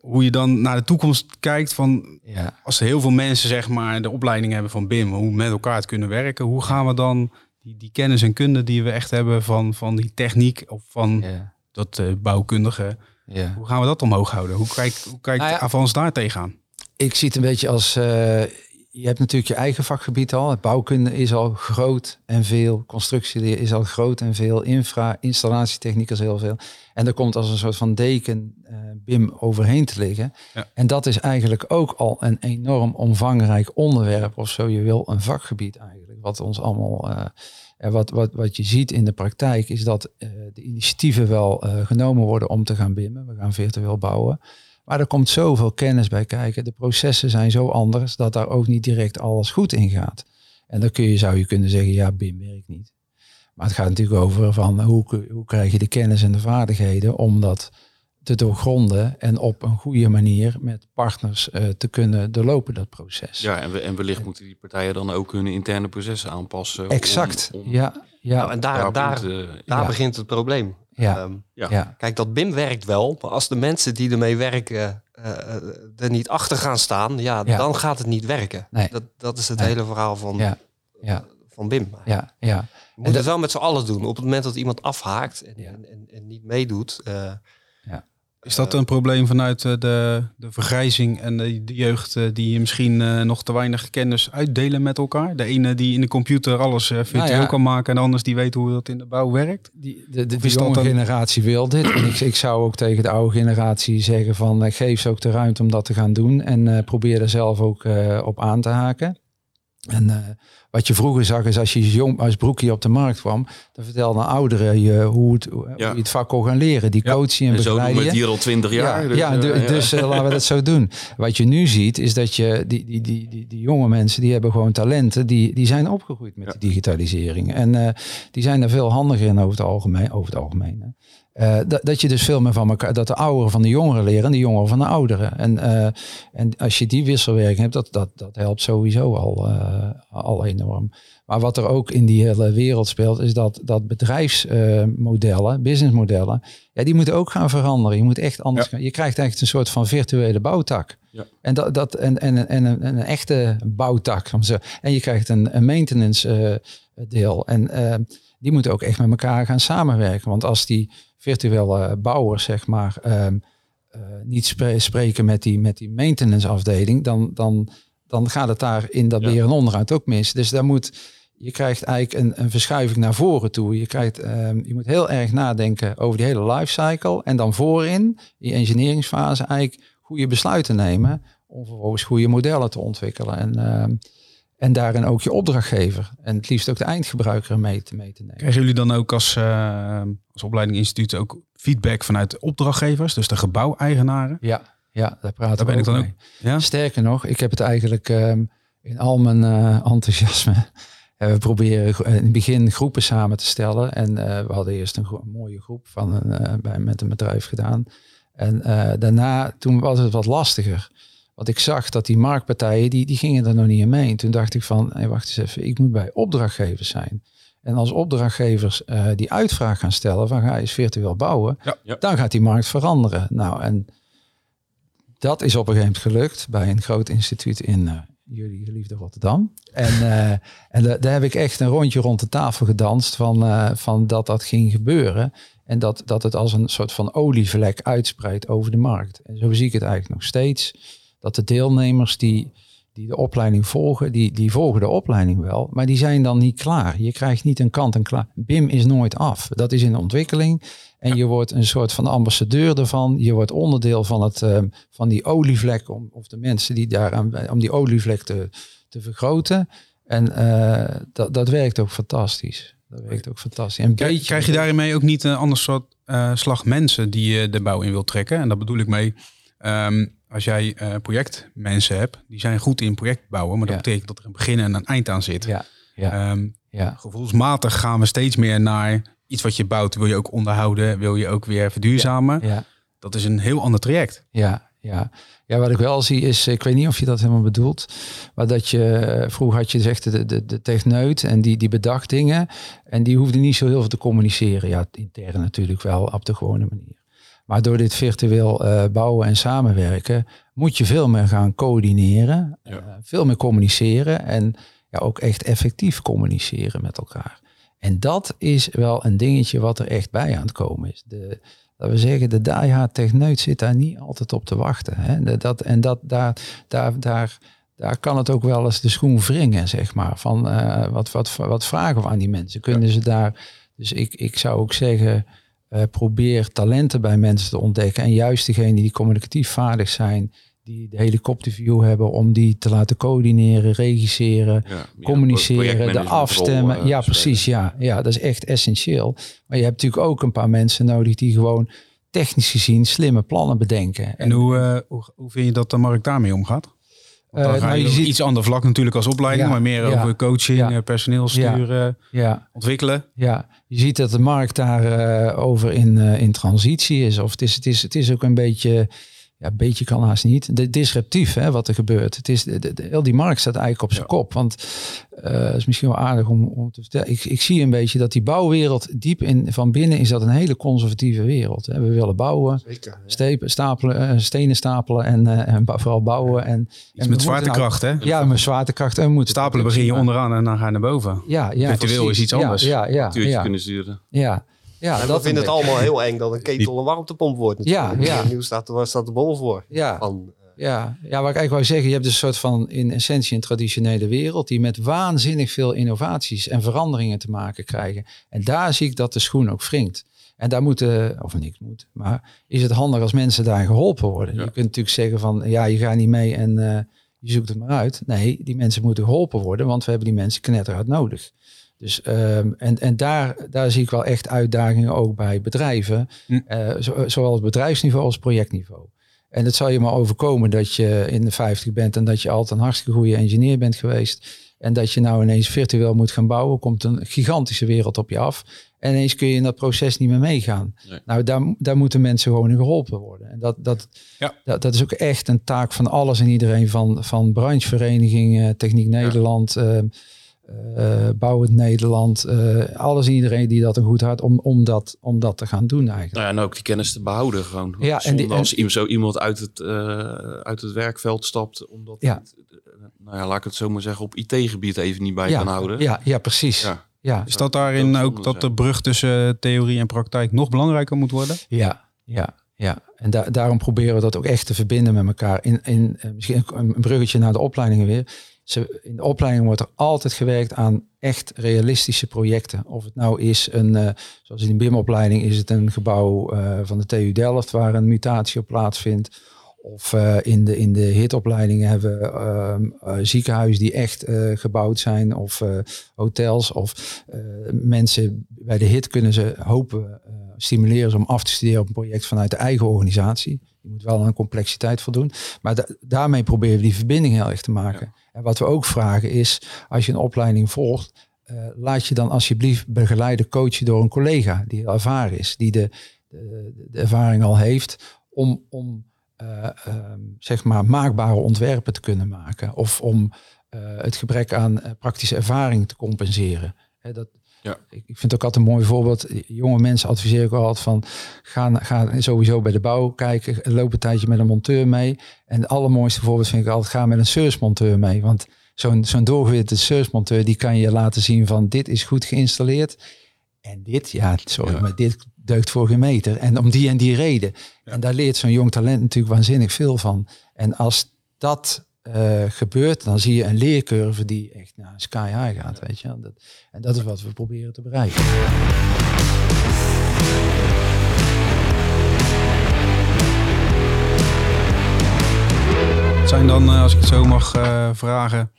hoe je dan naar de toekomst kijkt van Ja. als heel veel mensen zeg maar de opleiding hebben van BIM, hoe we met elkaar het kunnen werken, hoe gaan we dan die, die kennis en kunde die we echt hebben van, van die techniek of van Ja. dat eh, bouwkundige, Ja. hoe gaan we dat omhoog houden? Hoe kijkt, hoe kijkt Nou ja. Avans daar tegenaan? Ik zie het een beetje als, eh, je hebt natuurlijk je eigen vakgebied al. Het bouwkunde is al groot en veel. Constructie is al groot en veel. Infra, installatietechniek is heel veel. En er komt als een soort van deken eh, BIM overheen te liggen. Ja. En dat is eigenlijk ook al een enorm omvangrijk onderwerp. Of zo je wil, een vakgebied eigenlijk. Wat ons allemaal... eh, wat, wat, wat je ziet in de praktijk is dat eh, de initiatieven wel eh, genomen worden om te gaan BIMmen. We gaan virtueel bouwen. Maar er komt zoveel kennis bij kijken. De processen zijn zo anders dat daar ook niet direct alles goed in gaat. En dan kun je, zou je kunnen zeggen, ja, BIM werkt niet. Maar het gaat natuurlijk over van hoe, hoe krijg je de kennis en de vaardigheden om dat te doorgronden en op een goede manier met partners eh, te kunnen doorlopen, dat proces. Ja, en, we, en wellicht moeten die partijen dan ook hun interne processen aanpassen. exact. om ja, ja, Nou, en daar, daar, daar Ja. begint het probleem. ja, Ehm, ja. ja, Kijk, dat BIM werkt wel, maar als de mensen die ermee werken eh, eh, er niet achter gaan staan, ja, Ja. dan gaat het niet werken. Nee. Dat, dat is het Nee. hele verhaal van, ja, ja, van BIM. ja, ja. Je moet het wel met z'n allen doen. Op het moment dat iemand afhaakt en, Ja. en, en, en niet meedoet, eh, Is dat een probleem vanuit eh, de, de vergrijzing en de, de jeugd eh, die misschien eh, nog te weinig kennis uitdelen met elkaar? De ene die in de computer alles virtueel Nou ja. kan maken en de anders die weet hoe dat in de bouw werkt? Die, de, jonge generatie wil dit. En ik, ik zou ook tegen de oude generatie zeggen van geef ze ook de ruimte om dat te gaan doen. En probeer er zelf ook op aan te haken. En wat je vroeger zag is als je jong, als broekje op de markt kwam, dan vertelden ouderen je hoe, het, hoe je het vak kon gaan leren. Die Ja. coach je en En zo doen we begeleiden het je. hier al twintig jaar. Ja, dus, ja, eh, du- ja. dus eh, laten we dat zo doen. Wat je nu ziet is dat je die, die, die, die, die jonge mensen die hebben gewoon talenten, die, die zijn opgegroeid met die digitalisering. En eh, die zijn er veel handiger in over het algemeen. Over het algemeen hè. Eh, dat, dat je dus veel meer van elkaar, dat de ouderen van de jongeren leren en de jongeren van de ouderen. En, eh, en als je die wisselwerking hebt, dat, dat, dat helpt sowieso al, eh, al enorm. Maar wat er ook in die hele wereld speelt, is dat, dat bedrijfsmodellen, businessmodellen, ja, die moeten ook gaan veranderen. Je moet echt anders Ja. gaan. Je krijgt echt een soort van virtuele bouwtak. Ja. En, dat, dat, en, en, en, een, een echte bouwtak. En je krijgt een, een maintenance deel. En die moeten ook echt met elkaar gaan samenwerken. Want als die virtuele bouwers, zeg maar, ehm, niet spreken met die, met die maintenance afdeling, dan, dan, dan gaat het daar in dat beheer en onderhoud ook mis. Dus daar moet je krijgt eigenlijk een, een verschuiving naar voren toe. Je, krijgt, ehm, je moet heel erg nadenken over die hele lifecycle. En dan voorin, die engineeringsfase, eigenlijk goede besluiten nemen. Om vervolgens goede modellen te ontwikkelen. En, uh, en daarin ook je opdrachtgever. En het liefst ook de eindgebruiker mee te, mee te nemen. Krijgen jullie dan ook als, uh, als opleiding ook feedback vanuit opdrachtgevers? Dus de gebouweigenaren? Ja, ja daar praten daar ben ik dan ook. Ja? Sterker nog, ik heb het eigenlijk ehm, in al mijn uh, enthousiasme *laughs* we proberen in het begin groepen samen te stellen. En uh, we hadden eerst een, mooie groep van een, bij, met een bedrijf gedaan. En daarna, toen was het wat lastiger. Want ik zag dat die marktpartijen, die, die gingen er nog niet in mee. En toen dacht ik van, hey, wacht eens even, ik moet bij opdrachtgevers zijn. En als opdrachtgevers die uitvraag gaan stellen van ga je eens virtueel bouwen, ja, ja. dan gaat die markt veranderen. Nou, en dat is op een gegeven moment gelukt bij een groot instituut in, jullie geliefde Rotterdam. En, uh, *laughs* en daar heb ik echt een rondje rond de tafel gedanst van, uh, van dat dat ging gebeuren. En dat, dat het als een soort van olievlek uitspreidt over de markt. En zo zie ik het eigenlijk nog steeds. Dat de deelnemers die, die de opleiding volgen, die, die volgen de opleiding wel, maar die zijn dan niet klaar. Je krijgt niet een kant en klaar. BIM is nooit af. Dat is in ontwikkeling. En je wordt een soort van ambassadeur ervan. Je wordt onderdeel van, het, uh, van die olievlek, om, of de mensen die daaraan, om die olievlek te, te vergroten. En uh, dat, dat werkt ook fantastisch. Dat werkt ook fantastisch. En krijg, krijg je daarmee ook niet een ander soort uh, slag mensen die je de bouw in wilt trekken? En dat bedoel ik mee. Um, als jij uh, projectmensen hebt, die zijn goed in projectbouwen, maar dat ja. betekent dat er een begin en een eind aan zit. Ja. Ja. Um, ja. Gevoelsmatig gaan we steeds meer naar iets wat je bouwt, wil je ook onderhouden, wil je ook weer verduurzamen. Ja, Dat is een heel ander traject. Ja, ja. ja, wat ik wel zie is, ik weet niet of je dat helemaal bedoelt, maar dat je, vroeger had je zegt de, de, de techneut en die, die bedacht dingen en die hoefde niet zo heel veel te communiceren. Ja, intern natuurlijk wel op de gewone manier. Maar door dit virtueel uh, bouwen en samenwerken moet je veel meer gaan coördineren, ja. uh, veel meer communiceren en ja, ook echt effectief communiceren met elkaar. En dat is wel een dingetje wat er echt bij aan het komen is. De, dat we zeggen, de diehard techneut zit daar niet altijd op te wachten. Hè? Dat, en dat, daar, daar, daar, daar kan het ook wel eens de schoen wringen, zeg maar. Van uh, wat, wat, wat vragen we aan die mensen? Kunnen ze daar... Dus ik, ik zou ook zeggen, uh, probeer talenten bij mensen te ontdekken. En juist degenen die communicatief vaardig zijn, die de helikopterview hebben om die te laten coördineren, regisseren, communiceren, de afstemmen. ja, precies. Ja, ja, dat is echt essentieel. Maar je hebt natuurlijk ook een paar mensen nodig die gewoon technisch gezien slimme plannen bedenken. En, hoe, uh, hoe, hoe vind je dat de markt daarmee omgaat? Dan ga nou, je, je ziet... iets ander vlak natuurlijk als opleiding, maar meer over coaching, ja, personeel sturen, ontwikkelen. Ja, je ziet dat de markt daar uh, over in, uh, in transitie is. Of het is, het is, het is ook een beetje ja, een beetje kan haast niet. De disruptief, hè, wat er gebeurt. Het is, de, de, heel die markt staat eigenlijk op zijn kop. Want uh, is misschien wel aardig om, om te vertellen. Ik, ik zie een beetje dat die bouwwereld diep in van binnen is dat een hele conservatieve wereld. Hè. We willen bouwen, Zeker, stepen, stapelen, uh, stenen stapelen en, uh, en vooral bouwen. En, en met zwaartekracht, nou, hè? Ja, met zwaartekracht. En moeten stapelen begin je onderaan en dan ga je naar boven. Ja, ja. Virtueel is iets anders. Ja, ja, ja, ja. kunnen sturen. Ja. Ja, en dat vinden het allemaal heel eng dat een ketel een warmtepomp wordt. Ja, ja. Nu staat, er, staat de bol voor. Ja. Van, uh, ja. ja, wat ik eigenlijk wou zeggen, je hebt dus een soort van in essentie een traditionele wereld die met waanzinnig veel innovaties en veranderingen te maken krijgen. En daar zie ik dat de schoen ook wringt. En daar moeten, of niks moet, maar is het handig als mensen daar geholpen worden. Ja. Je kunt natuurlijk zeggen van, ja, je gaat niet mee en uh, je zoekt het maar uit. Nee, die mensen moeten geholpen worden, want we hebben die mensen knetterhard nodig. Dus, um, en en daar, daar zie ik wel echt uitdagingen ook bij bedrijven, hm. uh, zo, zowel op bedrijfsniveau als projectniveau. En het zal je maar overkomen dat je in de 50 bent en dat je altijd een hartstikke goede engineer bent geweest. En dat je nou ineens virtueel moet gaan bouwen, komt een gigantische wereld op je af. En ineens kun je in dat proces niet meer meegaan. Nee. Nou, daar, daar moeten mensen gewoon in geholpen worden. En dat, dat, ja. dat, dat, is ook echt een taak van alles en iedereen, van, van brancheverenigingen, Techniek Nederland. Ja. Uh, uh, Bouwend Nederland, uh, alles en iedereen die dat een goed had om, om, dat, om dat te gaan doen eigenlijk. Nou ja, en ook die kennis te behouden gewoon. Ja, en die, als en, zo iemand uit het, uh, uit het werkveld stapt, omdat ja. Het, nou ja, laat ik het zo maar zeggen, op IT-gebied even niet bij ja, kan houden. Ja, ja precies. Ja. Ja. Is dat daarin ook dat de brug tussen theorie en praktijk nog belangrijker moet worden? Ja, ja, ja. En da daarom proberen we dat ook echt te verbinden met elkaar. In, in, misschien een bruggetje naar de opleidingen weer in de opleiding wordt er altijd gewerkt aan echt realistische projecten. Of het nou is een, uh, zoals in de BIM-opleiding, is het een gebouw uh, van de TU Delft waar een mutatie op plaatsvindt. Of uh, in de, in de HIT-opleidingen hebben we ehm, ziekenhuizen die echt gebouwd zijn. Of hotels. Of mensen bij de HIT kunnen ze hopen, stimuleren ze om af te studeren op een project vanuit de eigen organisatie. Je moet wel aan complexiteit voldoen. Maar daarmee proberen we die verbinding heel erg te maken. En wat we ook vragen is, als je een opleiding volgt, uh, laat je dan alsjeblieft begeleiden, coachen door een collega die ervaren is, die de, de, de ervaring al heeft, om, om uh, um, zeg maar maakbare ontwerpen te kunnen maken. Of om uh, het gebrek aan praktische ervaring te compenseren. Dat, ja. Ik, vind het ook altijd een mooi voorbeeld. Jonge mensen adviseer ik altijd van ga, ga sowieso bij de bouw kijken. Loop een tijdje met een monteur mee. En het allermooiste voorbeeld vind ik altijd ga met een servicemonteur mee. Want zo'n zo'n doorgewitte servicemonteur die kan je laten zien van dit is goed geïnstalleerd. En dit, ja, sorry, maar dit deugt voor geen meter. En om die en die reden. En daar leert zo'n jong talent natuurlijk waanzinnig veel van. En als dat uh, gebeurt, dan zie je een leercurve die echt naar sky high gaat. Weet je? Dat, en dat is wat we proberen te bereiken. zijn dan, eh, als ik het zo mag uh, vragen,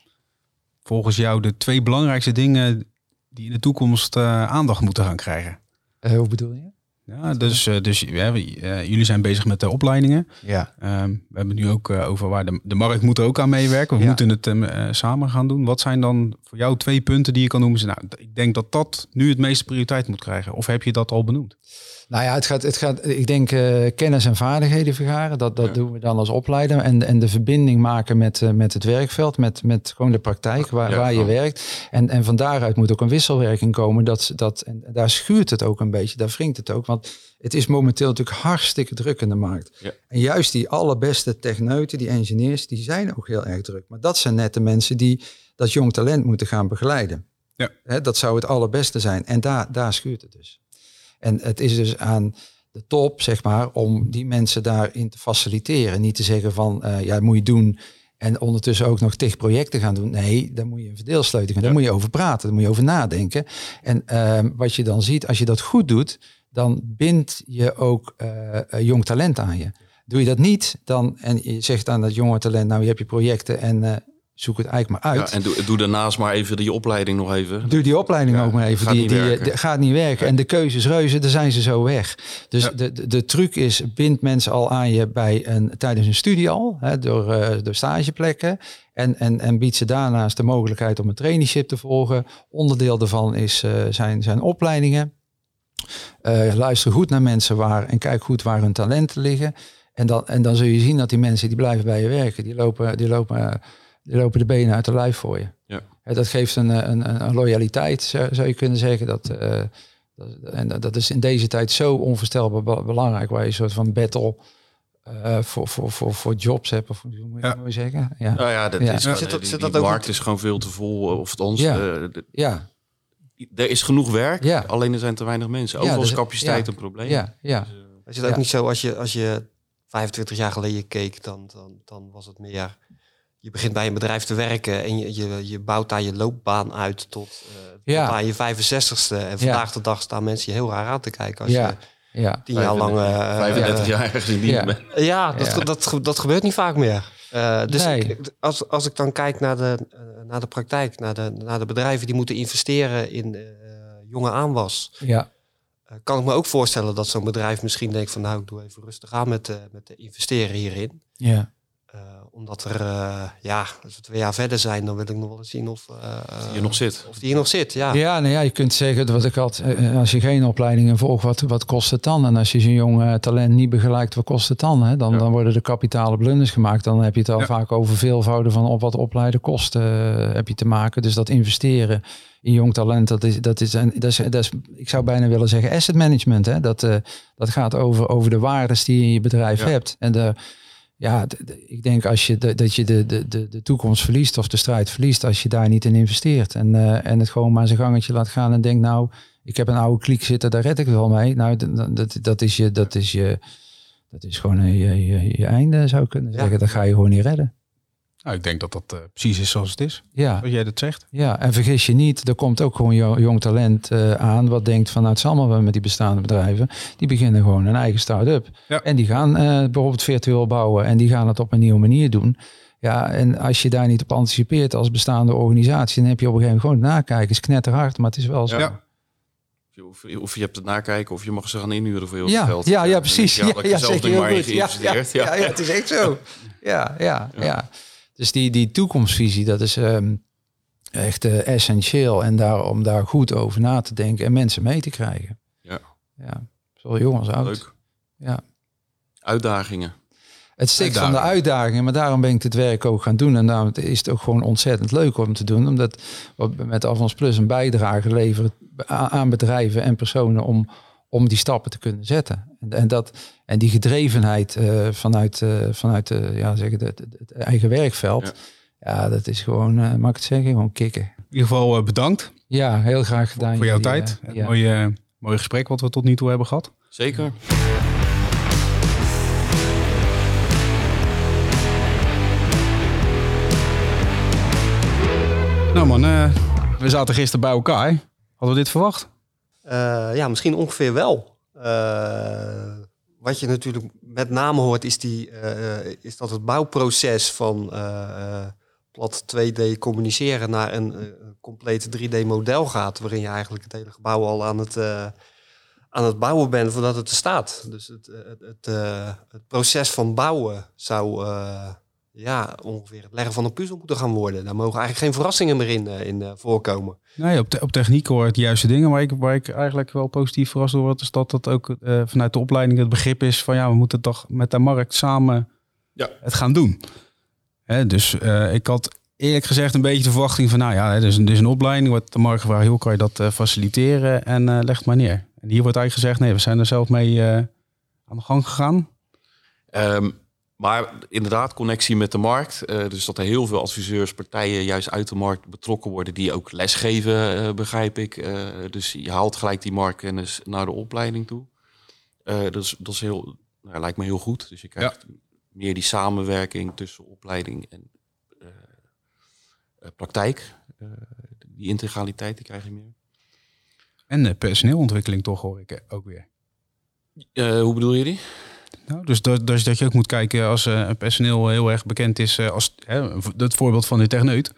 volgens jou de twee belangrijkste dingen die in de toekomst aandacht moeten gaan krijgen? hoe bedoel je? Ja, dus, uh, dus ja, uh, jullie zijn bezig met de opleidingen. Ja. Um, we hebben nu ook uh, over waar de, de markt moet ook aan meewerken. We ja. moeten het samen gaan doen. Wat zijn dan voor jou twee punten die je kan noemen? Nou, ik denk dat dat nu het meeste prioriteit moet krijgen. Of heb je dat al benoemd? Nou ja, het gaat, het gaat ik denk uh, kennis en vaardigheden vergaren. Dat, dat doen we dan als opleider. En, en de verbinding maken met, uh, met het werkveld, met, met gewoon de praktijk waar, ja, waar je werkt. En, en van daaruit moet ook een wisselwerking komen. Dat, dat, en daar schuurt het ook een beetje, daar wringt het ook. Want het is momenteel natuurlijk hartstikke druk in de markt. Ja. En juist die allerbeste techneuten, die engineers, die zijn ook heel erg druk. Maar dat zijn net de mensen die dat jong talent moeten gaan begeleiden. Ja. He, dat zou het allerbeste zijn. En daar, daar schuurt het dus. En het is dus aan de top, zeg maar, om die mensen daarin te faciliteren. Niet te zeggen van, uh, ja, moet je doen en ondertussen ook nog tig projecten gaan doen. Nee, daar moet je een verdeelsleutel gaan. Daar moet je over praten, daar moet je over nadenken. En uh, wat je dan ziet, als je dat goed doet, dan bindt je ook uh, jong talent aan je. Doe je dat niet, dan en je zegt aan dat jonge talent, nou je hebt je projecten en zoek het eigenlijk maar uit. Ja, en doe, doe daarnaast maar even die opleiding nog even. Doe die opleiding ook maar even. Gaat die, die, gaat niet werken. En de keuzes reuzen, daar zijn ze zo weg. Dus de, de, de truc is, bind mensen al aan je bij een, tijdens een studie al, hè, door, uh, door stageplekken. En, en, en biedt ze daarnaast de mogelijkheid om een traineeship te volgen. Onderdeel daarvan is, uh, zijn, zijn opleidingen. Uh, luister goed naar mensen waar en kijk goed waar hun talenten liggen. En dan, en dan zul je zien dat die mensen die blijven bij je werken, die lopen, die lopen die lopen de benen uit de lijf voor je. Ja. dat geeft een, een, een loyaliteit, zou je kunnen zeggen. Dat, uh, dat, en dat is in deze tijd zo onvoorstelbaar belangrijk, waar je een soort van battle uh, voor, voor, voor, voor jobs hebt, of hoe moet je ja. dat zeggen? Ja, nou ja, dat ja. Is gewoon, zit dat, die, zit dat die ook markt is gewoon veel te vol, of het ons. Ja. De, ja. Er is genoeg werk, ja. alleen er zijn te weinig mensen. Overal is capaciteit een probleem. Ja, ja. Dus, uh, is het ook niet zo als je, als je 25 jaar geleden keek, dan, dan, dan was het meer je begint bij een bedrijf te werken en je, je, je bouwt daar je loopbaan uit tot, uh, ja. tot aan je 65ste. En vandaag ja. de dag staan mensen je heel raar aan te kijken als ja. je ja. tien jaar lang... Uh, 35 jaar ergens in ja. bent. Ja, dat, Dat, dat, dat gebeurt niet vaak meer. Uh, dus nee. ik, als, als ik dan kijk naar de, uh, naar de praktijk, naar de, naar de bedrijven die moeten investeren in uh, jonge aanwas. Ja. kan ik me ook voorstellen dat zo'n bedrijf misschien denkt van nou, ik doe even rustig aan met, met de investeren hierin. Ja. Omdat er, ja, als we twee jaar verder zijn, dan wil ik nog wel eens zien of... die hier nog zit. Of die hier nog zit, ja. Ja, nou ja, je kunt zeggen, wat ik had, als je geen opleidingen volgt, wat, wat kost het dan? En als je zo'n jong talent niet begelijkt, wat kost het dan? Hè? Dan, dan worden de kapitale blunders gemaakt. Dan heb je het al vaak over veelvouden van op wat opleiden kosten heb je te maken. Dus dat investeren in jong talent, dat is, dat is, een, dat is, dat is ik zou bijna willen zeggen asset management. Hè? Dat, uh, dat gaat over, over de waardes die je in je bedrijf hebt. En de, ja, ik denk als je de, dat je de, de, de, de toekomst verliest of de strijd verliest als je daar niet in investeert. En, uh, en het gewoon maar zijn gangetje laat gaan en denkt, nou, ik heb een oude kliek zitten, daar red ik wel mee. Nou, dat, dat, is je, dat is je, dat is gewoon je, je, je einde, zou ik kunnen zeggen. Dat ga je gewoon niet redden. Nou, ik denk dat dat uh, precies is zoals het is. Ja. Wat jij dat zegt. Ja, en vergis je niet, er komt ook gewoon jong talent uh, aan wat denkt van nou, het zal maar met die bestaande bedrijven. Die beginnen gewoon een eigen start-up. Ja. En die gaan uh, bijvoorbeeld virtueel bouwen en die gaan het op een nieuwe manier doen. Ja, en als je daar niet op anticipeert als bestaande organisatie, dan heb je op een gegeven moment gewoon het nakijken. is knetterhard, maar het is wel zo. Ja. Of, of je hebt het nakijken of je mag ze gaan inhuren voor heel ja, veel geld. Ja, ja, precies. Ja, ja, ja, maar ja, ja, ja, ja, het is echt zo. ja, ja. ja. Dus die, die toekomstvisie, dat is um, echt uh, essentieel. En daar, om daar goed over na te denken en mensen mee te krijgen. Ja. Ja, zowel jong als oud. Leuk. Ja. Uitdagingen. Het stikt van de uitdagingen, maar daarom ben ik dit werk ook gaan doen. En daarom is het ook gewoon ontzettend leuk om te doen. Omdat we met Avans Plus een bijdrage leveren aan bedrijven en personen om, om die stappen te kunnen zetten. En, en, dat, en die gedrevenheid uh, vanuit, uh, vanuit uh, ja, zeg het, het, het, eigen werkveld, ja. ja, dat is gewoon, mag ik het zeggen, gewoon kicken. In ieder geval bedankt. Ja, heel graag gedaan. Voor, voor jouw tijd. Ja. Mooie, mooie gesprek wat we tot nu toe hebben gehad. Zeker. Nou man, we zaten gisteren bij elkaar. Hadden we dit verwacht? Ja, misschien ongeveer wel. Uh, wat je natuurlijk met name hoort, is, die, uh, is dat het bouwproces van uh, plat 2D communiceren naar een complete 3D-model gaat, waarin je eigenlijk het hele gebouw al aan het, aan het bouwen bent voordat het er staat. Dus het, het, het, het proces van bouwen zou ja, ongeveer het leggen van een puzzel moeten gaan worden. Daar mogen eigenlijk geen verrassingen meer in, in voorkomen. Nee, op, op techniek hoor ik de juiste dingen. Waar ik, waar ik eigenlijk wel positief verrast door word, is dat dat ook uh, vanuit de opleiding het begrip is van ja, we moeten toch met de markt samen ja. het gaan doen. Hè, dus uh, ik had eerlijk gezegd een beetje de verwachting van nou ja, er is een, er is een opleiding, wat de markt vraagt, hoe kan je dat uh, faciliteren en uh, leg het maar neer. En hier wordt eigenlijk gezegd nee, we zijn er zelf mee aan de gang gegaan. Um, maar inderdaad, connectie met de markt. Uh, dus dat er heel veel adviseurs, partijen juist uit de markt betrokken worden die ook lesgeven, uh, begrijp ik. Uh, dus je haalt gelijk die marktkennis naar de opleiding toe. dat, is, dat is heel, nou, lijkt me heel goed. Dus je krijgt meer die samenwerking tussen opleiding en praktijk. die integraliteit, die krijg je meer. En personeelontwikkeling toch hoor ik ook weer. hoe bedoel je die? Nou, dus dat, dus dat je ook moet kijken als uh, personeel heel erg bekend is, uh, als hè, het voorbeeld van de techneut.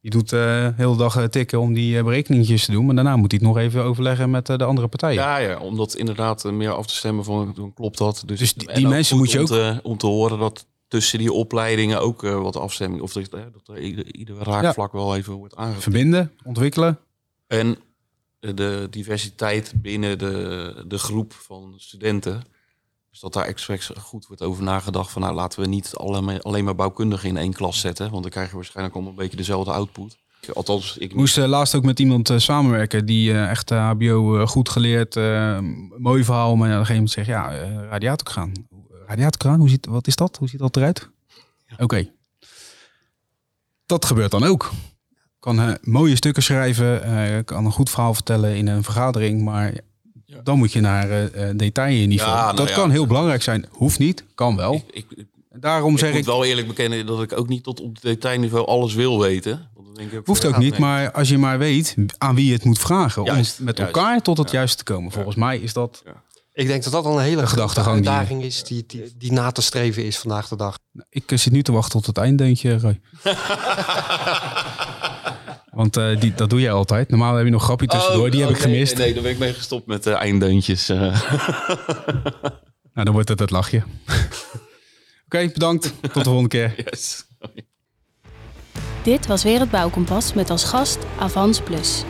Die doet uh, heel de dag tikken om die berekeningetjes te doen. Maar daarna moet hij het nog even overleggen met de andere partijen. Ja, ja, om dat inderdaad meer af te stemmen van klopt dat. Dus, dus die, die mensen moet je ook... Om te, om te, horen dat tussen die opleidingen ook wat afstemming... of dat, dat er ieder, ieder raakvlak ja. wel even wordt aangepakt. Verbinden, ontwikkelen. En de diversiteit binnen de, de groep van studenten... Dus dat daar expres goed wordt over nagedacht van nou laten we niet alleen, alleen maar bouwkundigen in één klas zetten. Want dan krijg je waarschijnlijk allemaal een beetje dezelfde output. Althans, ik moest uh, laatst ook met iemand uh, samenwerken die uh, echt HBO goed geleerd, mooi verhaal, maar op een gegeven moment zegt ja, radiatorkraan. Radiatorkraan, hoe ziet, wat is dat? Hoe ziet dat eruit? Ja. Oké. Dat gebeurt dan ook. Kan mooie stukken schrijven, kan een goed verhaal vertellen in een vergadering, maar dan moet je naar uh, detailniveau. Ja, nou dat kan heel belangrijk zijn. Hoeft niet, kan wel. Ik, ik, Daarom ik zeg moet ik wel eerlijk bekennen dat ik ook niet tot op detailniveau alles wil weten. Want dan denk ik Hoeft ook niet, maar als je maar weet aan wie je het moet vragen juist, om met elkaar tot het juiste te komen. Volgens mij is dat. Ik denk dat dat al een hele gedachtegang uitdaging is die, die, die, na te streven is vandaag de dag. Ik zit nu te wachten tot het einddeuntje, Roy. *laughs* Want uh, die, dat doe je altijd. Normaal heb je nog grapje tussendoor. Oh, die heb ik gemist. Nee, daar ben ik mee gestopt met uh, einddeuntjes. Uh. *laughs* nou, dan wordt het het lachje. Oké, *laughs* Oké, bedankt. Tot de volgende keer. *laughs* Yes. Dit was weer het Bouwkompas met als gast Avans Plus.